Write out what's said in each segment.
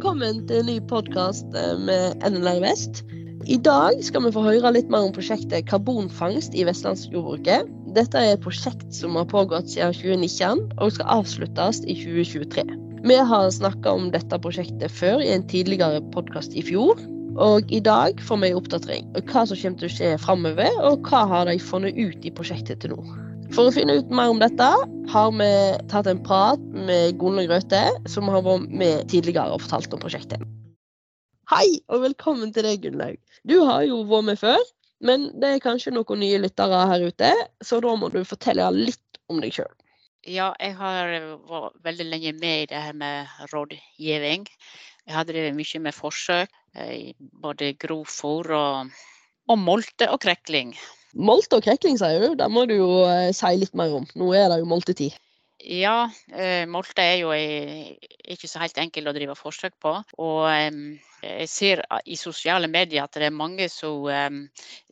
velkommen til en ny podkast med NLR Vest. I dag skal vi få høre litt mer om prosjektet karbonfangst i vestlandsjordbruket. Dette er et prosjekt som har pågått siden 2019 og skal avsluttes i 2023. Vi har snakka om dette prosjektet før i en tidligere podkast i fjor. Og i dag får vi en oppdatering om hva som kommer til å skje framover, og hva har de funnet ut i prosjektet til nå. For å finne ut mer om dette har vi tatt en prat med Gunnar Grøthe, som har vært med tidligere og fortalt om prosjektet. Hei, og velkommen til deg, Gunnlaug. Du har jo vært med før, men det er kanskje noen nye lyttere her ute, så da må du fortelle litt om deg sjøl. Ja, jeg har vært veldig lenge med i det her med rådgivning. Jeg har drevet mye med forsøk eh, både grovfòr og, og molte og krekling. Molte og krekling, sier du. Det må du jo eh, si litt mer om. Nå er det jo moltetid. Ja, eh, molte er jo ikke så helt enkel å drive forsøk på. Og eh, jeg ser i sosiale medier at det er mange som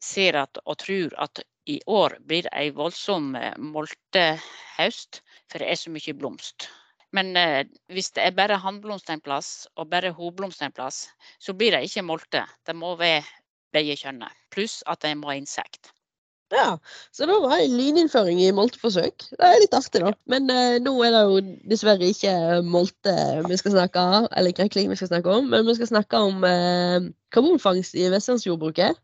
ser at, og tror at i år blir det en voldsom eh, moltehøst, for det er så mye blomst. Men hvis det er bare hannblomst en plass og bare hovedblomst en plass, så blir det ikke molte. Det må være begge kjønnet. Pluss at det må ha insekt. Ja, så da var det lyninnføring i molteforsøk. Det er litt artig, da. Men eh, nå er det jo dessverre ikke molte vi skal snakke om, eller krekling vi skal snakke om, men vi skal snakke om eh, karbonfangst i vestlandsjordbruket.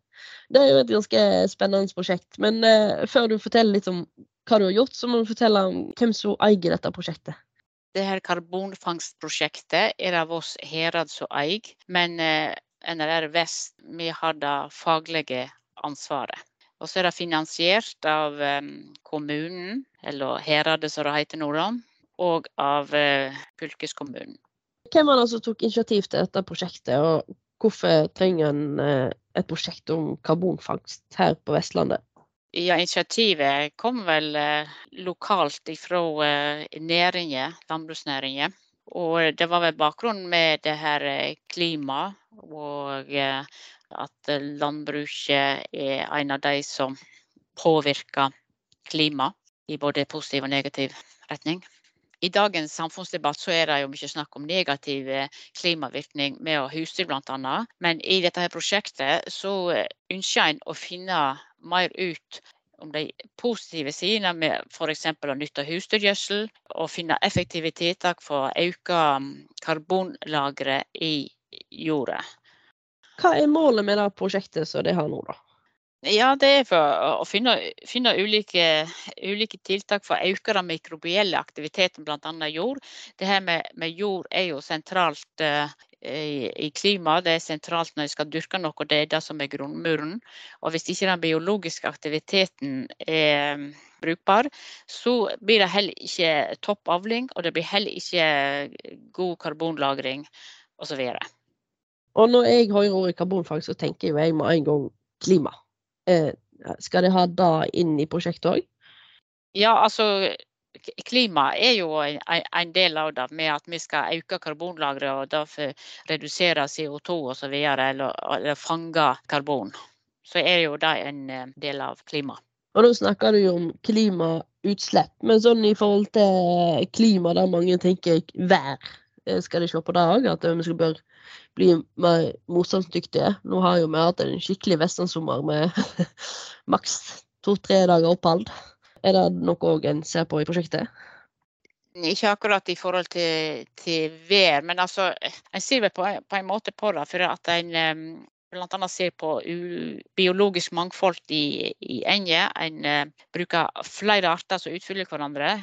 Det er jo et ganske spennende prosjekt. Men eh, før du forteller litt om hva du har gjort, så må du fortelle om hvem som eier dette prosjektet. Det her karbonfangstprosjektet er det Voss herad som eier, men eh, NRR Vest vi har det faglige ansvaret. Og så er det finansiert av kommunen, eller heradet som det heter nå, og av eh, fylkeskommunen. Hvem var det som tok initiativ til dette prosjektet, og hvorfor trenger en eh, et prosjekt om karbonfangst her på Vestlandet? Ja, Initiativet kom vel eh, lokalt fra næringen, landbruksnæringen. Og det var vel bakgrunnen med det her klima og at landbruket er en av de som påvirker klimaet i både positiv og negativ retning. I dagens samfunnsdebatt så er det jo mye snakk om negativ klimavirkning med husdyr bl.a. Men i dette her prosjektet så ønsker en å finne mer ut om de positive sidene med f.eks. å nytte husdyrgjødsel, og finne effektive tiltak for å øke karbonlageret i jorda. Hva er målet med det prosjektet som de har nå, da? Ja, det er for å finne, finne ulike, ulike, tiltak for å øke den mikrobielle aktiviteten, bl.a. jord. Det her med, med, jord er jo sentralt uh, i, klimaet. Det er sentralt når jeg skal dyrke noe, det er det som er grunnmuren. Og hvis ikke den biologiske aktiviteten er um, brukbar, så blir det heller ikke topp avling, og det blir heller ikke god karbonlagring osv. Og når jeg hører ordet karbonfangst, så tenker jeg med en gang klima. Eh, skal de ha det inn i prosjektet òg? Ja, altså klima er jo en, del av det, med at vi skal øke karbonlageret og derfor redusere CO2 osv. Eller, eller fange karbon. Så er jo det en eh, del av klima. Og nå snakker du jo om klimautslipp, men sånn i forhold til klima der mange tenker vær, eh, skal de se på det òg? At vi skal bør bli mer motstandsdyktige. Nå har jo vi hatt en skikkelig vestlandssommer med maks to-tre dager opphold. Er det noe en ser på i prosjektet? Ikke akkurat i forhold til, til vær, men altså, en ser vel på, på, en måte på det. For at en, bl.a. ser på biologisk mangfold i, i Enje. En uh, bruker flere arter som utfyller hverandre.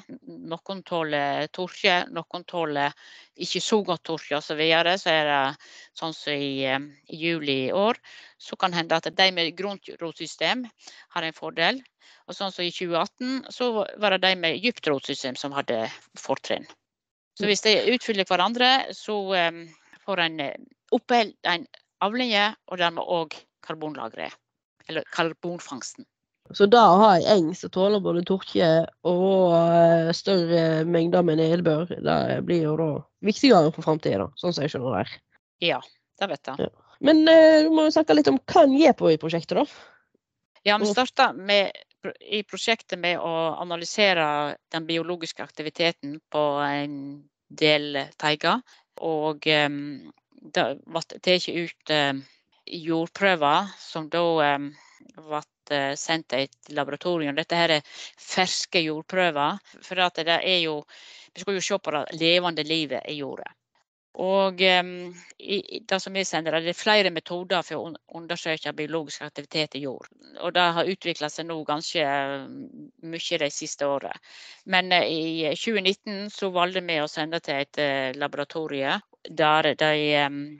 Noen tåler tørke, noen tåler ikke så godt tørke osv. Så, videre. så er det sånn som i, uh, i juli i år, så kan det hende at de med gruntrotsystem har en fordel. Og sånn som i 2018 så var det de med dypt rotsystem som hadde fortrinn. Så hvis de utfyller hverandre, så um, får en opphold, en avlinger, og dermed òg karbonlageret. Eller karbonfangsten. Så da å ha ei eng som tåler både tørke og eh, større mengder med nedbør, det blir jo da viktigere for framtida, sånn som jeg skjønner det. Ja, det vet jeg. Ja. Men eh, du må jo snakke litt om hva en gjør på i prosjektet, da? Ja, vi starta i prosjektet med å analysere den biologiske aktiviteten på en del teiger. Og um, det ble tatt ut jordprøver som da ble sendt til et laboratorium. Dette her er ferske jordprøver. For det er jo, vi skal jo se på det levende livet i jorda. Og um, i, det som vi sender, det er flere metoder for å undersøke biologisk aktivitet i jord. Og det har utvikla seg nå ganske mye de siste årene. Men uh, i 2019 så valgte vi å sende til et uh, laboratorie der de um,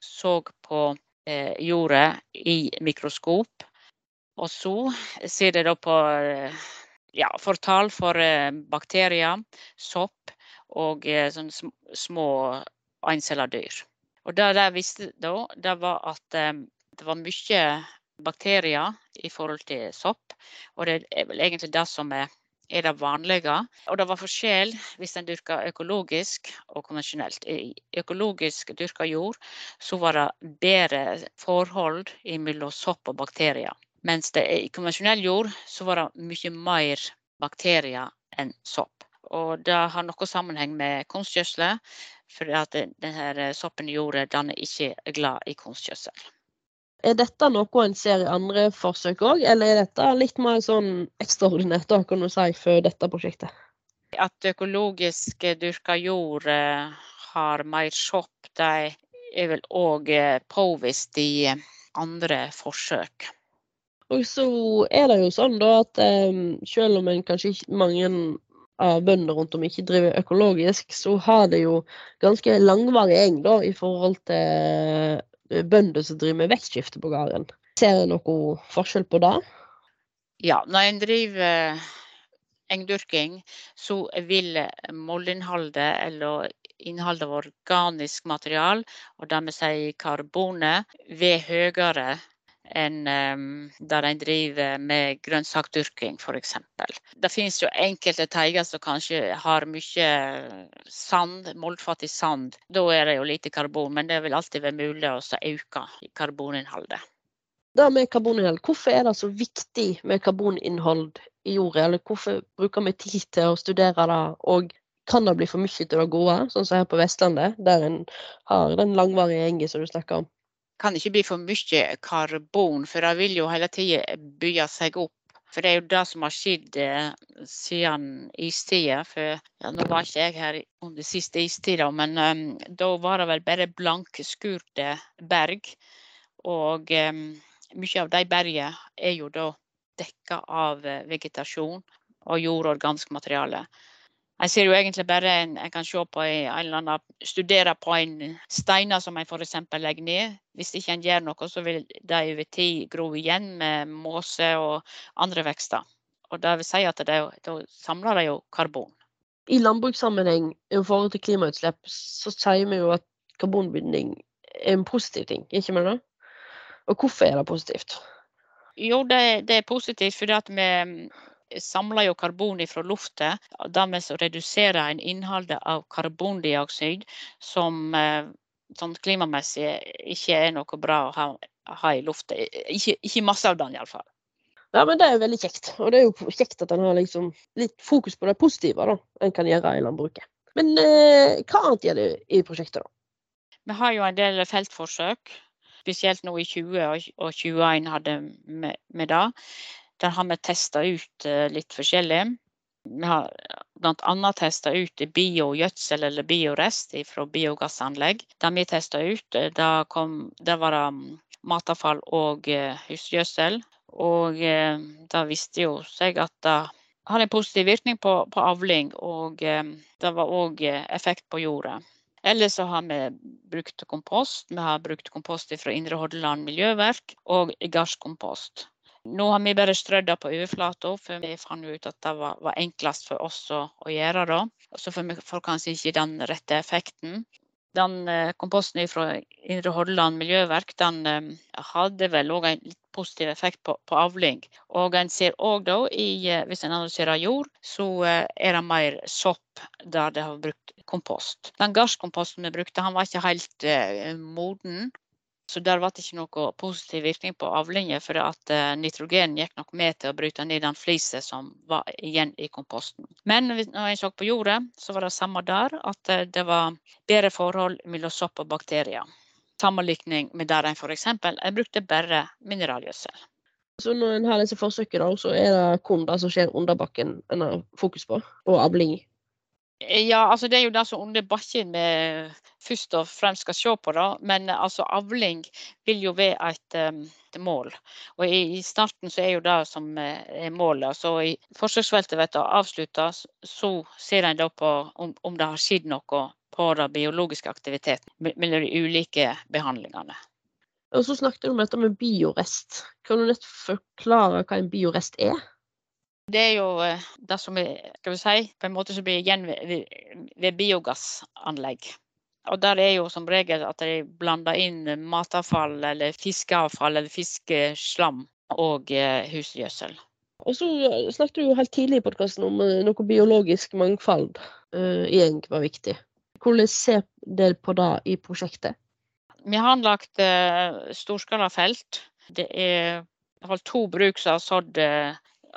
så på jordet jorda i mikroskop. Og så ser de da på ja, fortall for bakterier, sopp og eh, sånne små encella dyr. Og det de visste da, det var at eh, det var mye bakterier i forhold til sopp. Og det er vel egentlig det som er, er det vanlige. Og det var forskjell hvis en dyrka økologisk og konvensjonelt. I økologisk dyrka jord så var det bedre forhold mellom sopp og bakterier. Mens det i konvensjonell jord så var det mye mer bakterier enn sopp. Og det har noe sammenheng med kunstgjødsel, for at denne soppen i jorda den er ikke glad i kunstgjødsel. Er dette noe en ser i andre forsøk òg, eller er dette litt mer sånn ekstraordinært da, kan du si, for dette prosjektet? At økologisk dyrka jord eh, har mer sopp, det er vel òg eh, påvist i andre forsøk. Og så er det jo sånn da at selv om en kanskje ikke mange av bønder rundt om ikke driver økologisk, så har det jo ganske langvarig eng da, i forhold til eh, bønder som driver med vekstskifte på gården. Ser du noe forskjell på det? Ja, når en driver engdyrking, så vil mollinnholdet eller innholdet av organisk material, og det vi sier karbonet, være høyere enn um, der en driver med grønnsakdyrking f.eks. Det finnes jo enkelte teiger som kanskje har mye sand, moldfattig sand. Da er det jo lite karbon, men det vil alltid være mulig å øke karboninnholdet. Det med karboninnhold, Hvorfor er det så viktig med karboninnhold i jorda? Eller hvorfor bruker vi tid til å studere det? Og kan det bli for mye til det gode, sånn som her på Vestlandet, der en har den langvarige gjengen som du snakker om? Kan ikke bli for mye karbon, for det vil jo hele tida bygge seg opp. For det er jo det som har skjedd eh, siden istida. For ja, nå var ikke jeg her under siste istida, men um, da var det vel bare blankskurte berg. Og um, mye av de bergene er jo da dekka av vegetasjon og jordorgansk materiale. Jeg ser jo egentlig bare en, en kan se på en, en eller annen, studere på en steiner som en f.eks. legger ned. Hvis ikke en gjør noe, så vil de over tid gro igjen med måse og andre vekster. Og det vil si at da samler de jo karbon. I landbrukssammenheng i forhold til klimautslipp, så sier vi jo at karbonbinding er en positiv ting, ikke sant? Og hvorfor er det positivt? Jo, det, det er positivt fordi at vi samler jo karbon fra lufta. Dermed reduserer en innholdet av karbondioksid, som eh, sånn klimamessig ikke er noe bra å ha, ha i lufta. Ikke, ikke, masse av den, iallfall. Ja, men Det er veldig kjekt. Og det er jo kjekt at en har liksom litt fokus på det positive da, en kan gjøre i landbruket. Men eh, hva annet gjør det i prosjektet? da? Vi har jo en del feltforsøk. Spesielt nå i 20 og 2021 hadde vi det. Der har vi testa ut eh, litt forskjellig. Vi har bl.a. testa ut biogjødsel eller biorest fra biogassanlegg. Det vi testa ut, da det, kom, det var mm, matavfall og eh, husgjødsel. Og det viste jo seg at det har en positiv virkning på, på avling, og det var òg effekt på jorda. Ellers så har vi brukt kompost. Vi har brukt kompost fra Indre Hordaland miljøverk og gardskompost. Nå har vi bare strødd det på overflata, for vi fant ut at det var, var enklest for oss å, å gjøre det. Og så får vi får kanskje ikke den rette effekten. Den eh, komposten fra Indre Hordaland miljøverk den eh, hadde vel òg en litt positiv effekt på, på avling. Og en ser òg da, i, eh, hvis en analyserer jord, så eh, er det mer sopp der det har brukt kompost. Den gardskomposten vi brukte, han var ikke helt eh, moden. Så der ble det ikke noe positiv virkning på avlinger, for at eh, nitrogen gikk nok med til å bryte ned den flisen som var igjen i komposten. Men når en så på jordet, så var det samme der, at eh, det var bedre forhold mellom sopp og bakterier. Sammenlikning med der en f.eks. brukte bare mineralgjødsel. Så når en har disse forsøkene, så er det kun det som skjer under bakken en har fokus på, og avling? Ja, altså det er jo det som under bakken vi først og fremst skal se på. da, Men altså avling vil jo være et, et mål. Og i, i, starten så er jo det som eh, er målet. Så i forsøksfeltet blir avslutta, så ser en da på om, om, det har skjedd noe på den biologiske aktiviteten mellom de ulike behandlingene. Og så snakket du om dette med biorest. Kan du nett forklare hva en biorest er? Det er jo eh, det som er, skal vi si, på en måte som blir igjen ved, ved biogassanlegg. Og der er jo som regel at de blander inn matavfall eller fiskeavfall eller fiskeslam og eh, husgjødsel. Og så eh, snakket du jo helt tidlig i podkasten om noe biologisk mangfold uh, igjen var viktig. Hvordan ser dere på det i prosjektet? Vi har anlagt uh, storskalafelt. Det er to bruk som har sådd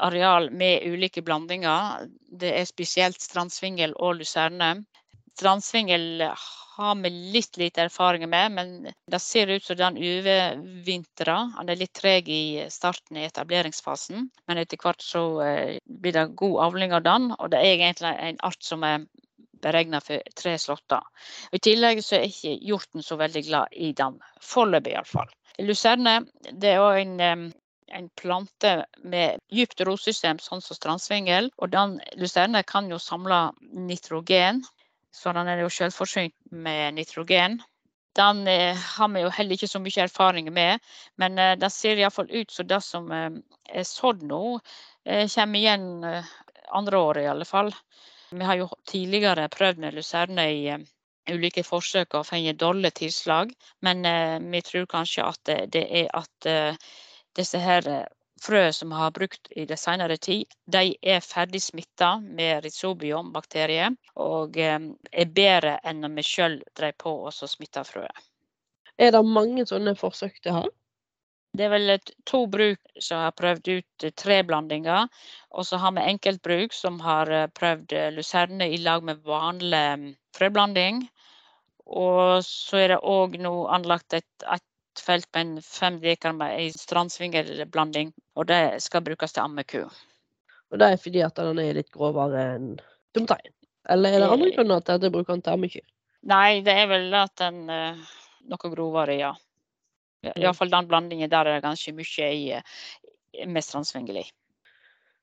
areal med ulike blandinger. Det er spesielt strandsvingel og luserne. Strandsvingel har vi litt lite erfaring med, men det ser ut som den overvintrer. Han er litt treg i starten i etableringsfasen, men etter hvert så eh, blir det god avling av den. Og det er egentlig en art som er beregna for tre slåtter. I tillegg så er ikke hjorten så veldig glad i den, foreløpig iallfall. Luserne det er også en en plante med dypt rotsystem, sånn som strandsvingel. Og den lucerne kan jo samle nitrogen, så den er jo selvforsynt med nitrogen. Den eh, har vi jo heller ikke så mye erfaring med, men eh, det ser iallfall ut som det som eh, er sådd nå, eh, kommer igjen andre året i alle fall. Vi har jo tidligere prøvd med lucerne i ulike forsøk og fått dårlige tilslag, men vi tror kanskje at det er at disse her eh, frø som har brukt i det senere tid, de er ferdig smitta med rhizobium-bakterier og eh, er bedre enn når vi sjøl drev på og smitta frøet. Er det mange sånne forsøk de har? Det er vel to bruk som har prøvd ut treblandinger. Og så har vi enkeltbruk som har eh, prøvd luserne i lag med vanlig mm, frøblanding. Og så er det òg nå anlagt et, et felt med en fem dekar med ei strandsvingelblanding, og det skal brukes til ammeku. Og det er fordi at den er litt grovere enn dumtein? Eller er det andre eh. grunner til at du bruker den til ammekyr? Nei, det er vel at den er uh, noe grovere, ja. Iallfall den blandingen der er det ganske mye i, uh, med strandsvingel i.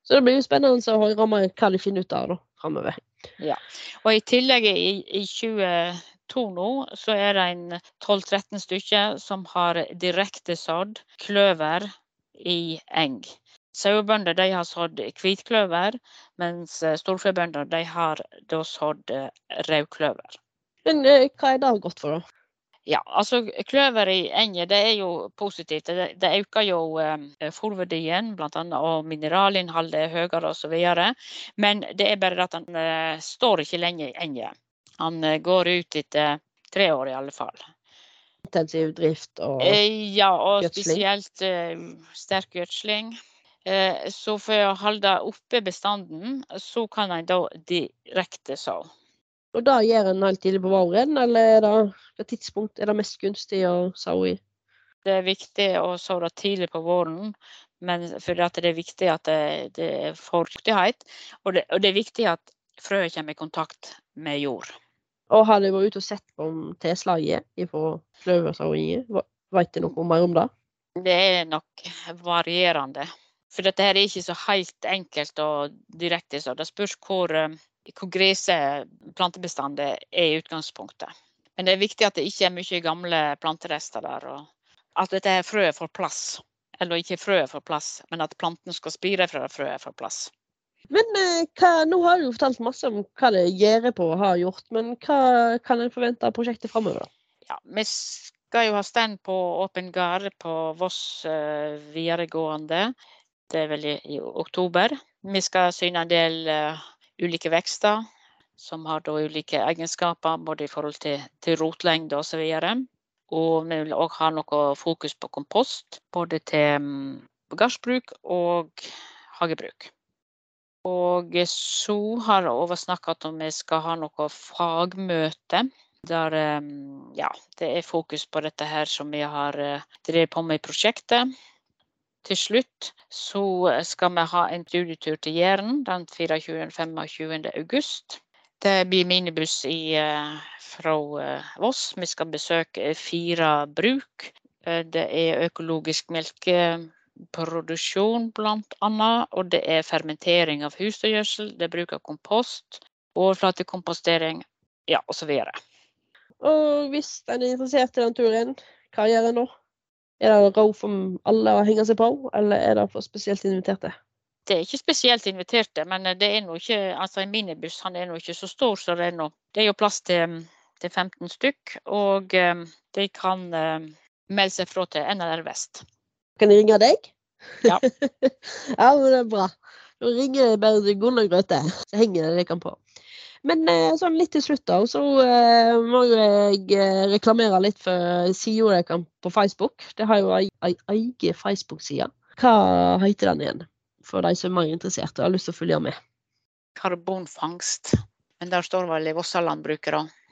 Så det blir jo spennende å høre hva de finner ut av da, framover. Ja. Og i tillegg i, i 20 to nå, så er det en 12-13 stykker som har direktesådd kløver i eng. Sauebønder har sådd hvitkløver, mens eh, storfebønder har da sådd eh, rødkløver. Men eh, hva er det godt for, da? Ja, altså Kløver i enger det er jo positivt. Det, det øker jo eh, fôrverdien, bl.a. og mineralinnholdet er høyere osv. Men det er bare at den eh, står ikke lenge i enger. Han eh, går ut etter tre år i alle fall. Intensiv drift og gjødsling? Ja, og spesielt uh, sterk gjødsling. Så for å holde oppe bestanden, så kan en da direkte så. Og da gjør en helt tidlig på våren, eller er det det tidspunkt er det mest gunstig å så i? Det er viktig å så det tidlig på våren, men for det er viktig at det, det er fuktighet. Og, og det, er viktig at frøet kommer i kontakt med jord. Og har de vært ute og sett på tilslaget fra kløversauiet? Vet du noe mer om det? Det er nok varierende. For dette her er ikke så helt enkelt og direkte. så Det spørs hvor, eh, hvor grese plantebestandet er i utgangspunktet. Men det er viktig at det ikke er mye gamle planterester der. og At dette her frøet får plass. Eller ikke frøet får plass, men at planten skal spire fra frøet får plass. Men eh, hva, nå har du jo fortalt masse om hva det gjør på og har gjort, men hva kan en forvente av prosjektet framover? Ja, vi skal jo ha stand på Åpen gard på Voss uh, videregående. Det er vel i, oktober. Vi skal syne en del uh, ulike vekster som har da ulike egenskaper, både i forhold til, til rotlengde osv. Og vi vil òg ha noe fokus på kompost, både til mm, gardsbruk og hagebruk. Og så har òg snakket om vi skal ha noe fagmøte. Der mm, ja, det er fokus på dette her som vi har eh, drevet på med i prosjektet. Til slutt så skal vi ha en studietur til Jæren den 24.-25. august. Det blir minibuss i, eh, fra eh, Voss. Vi skal besøke fire bruk. Det er økologisk melkeproduksjon bl.a. Og det er fermentering av husdyrgjødsel. Det er bruk av kompost. Overflatekompostering. Ja, osv. Og hvis en er interessert i den turen, hva gjør en nå? Er det råd for alle å henge seg på, eller er det for spesielt inviterte? Det er ikke spesielt inviterte, men det er nå ikke altså En minibuss han er nå ikke så stor som det er nå. Det er jo plass til, til 15 stykk, og um, de kan um, melde seg fra til NLR Vest. Kan jeg ringe deg? Ja. ja, men det er bra. Nå ringer jeg bare til Gunnar Grøthe, så henger det dere på. Men eh, sånn litt til slutt, da, så uh, må jeg uh, reklamere litt for sida deres på Facebook. Det har jo ei egen Facebook-side. Hva heter den igjen? For de som er interessert og har lyst til å følge med. Karbonfangst. Men der står vel i Vossalandbruket, da.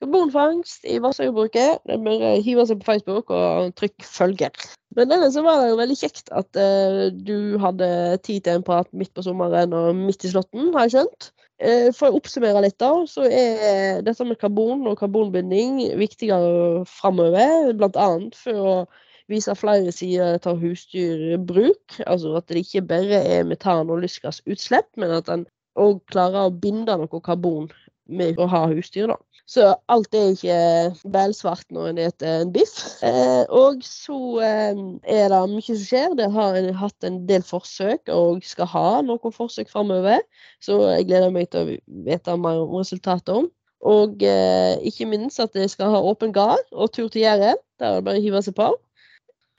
Karbonfangst i Vassjordbruket. Det bare hive seg på Facebook og trykk 'følger'. Men denne var det jo veldig kjekt at uh, du hadde tid til en prat midt på sommeren og midt i slåtten, har jeg skjønt. Uh, for å oppsummere litt, da, så er dette med karbon og karbonbinding viktigere framover. annet for å vise flere sider av husdyrbruk. Altså at det ikke bare er metan- og lystgassutslipp, men at en òg klarer å binde noe karbon med å ha husdyr. da. Så alt er ikke bælsvart når en spiser en biff. Eh, og så eh, er det mye som skjer. Det har en hatt en del forsøk og skal ha noen forsøk framover. Så jeg gleder meg til å vite mer om resultatet om. Og eh, ikke minst at jeg skal ha åpen gard og tur til Jæren. Der er det bare å hive seg på.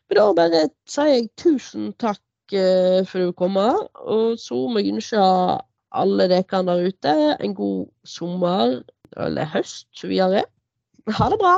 Men da bare sier jeg tusen takk eh, for at du kom. Og så må jeg ønske alle dere der ute en god sommer eller høst videre. Ha det bra!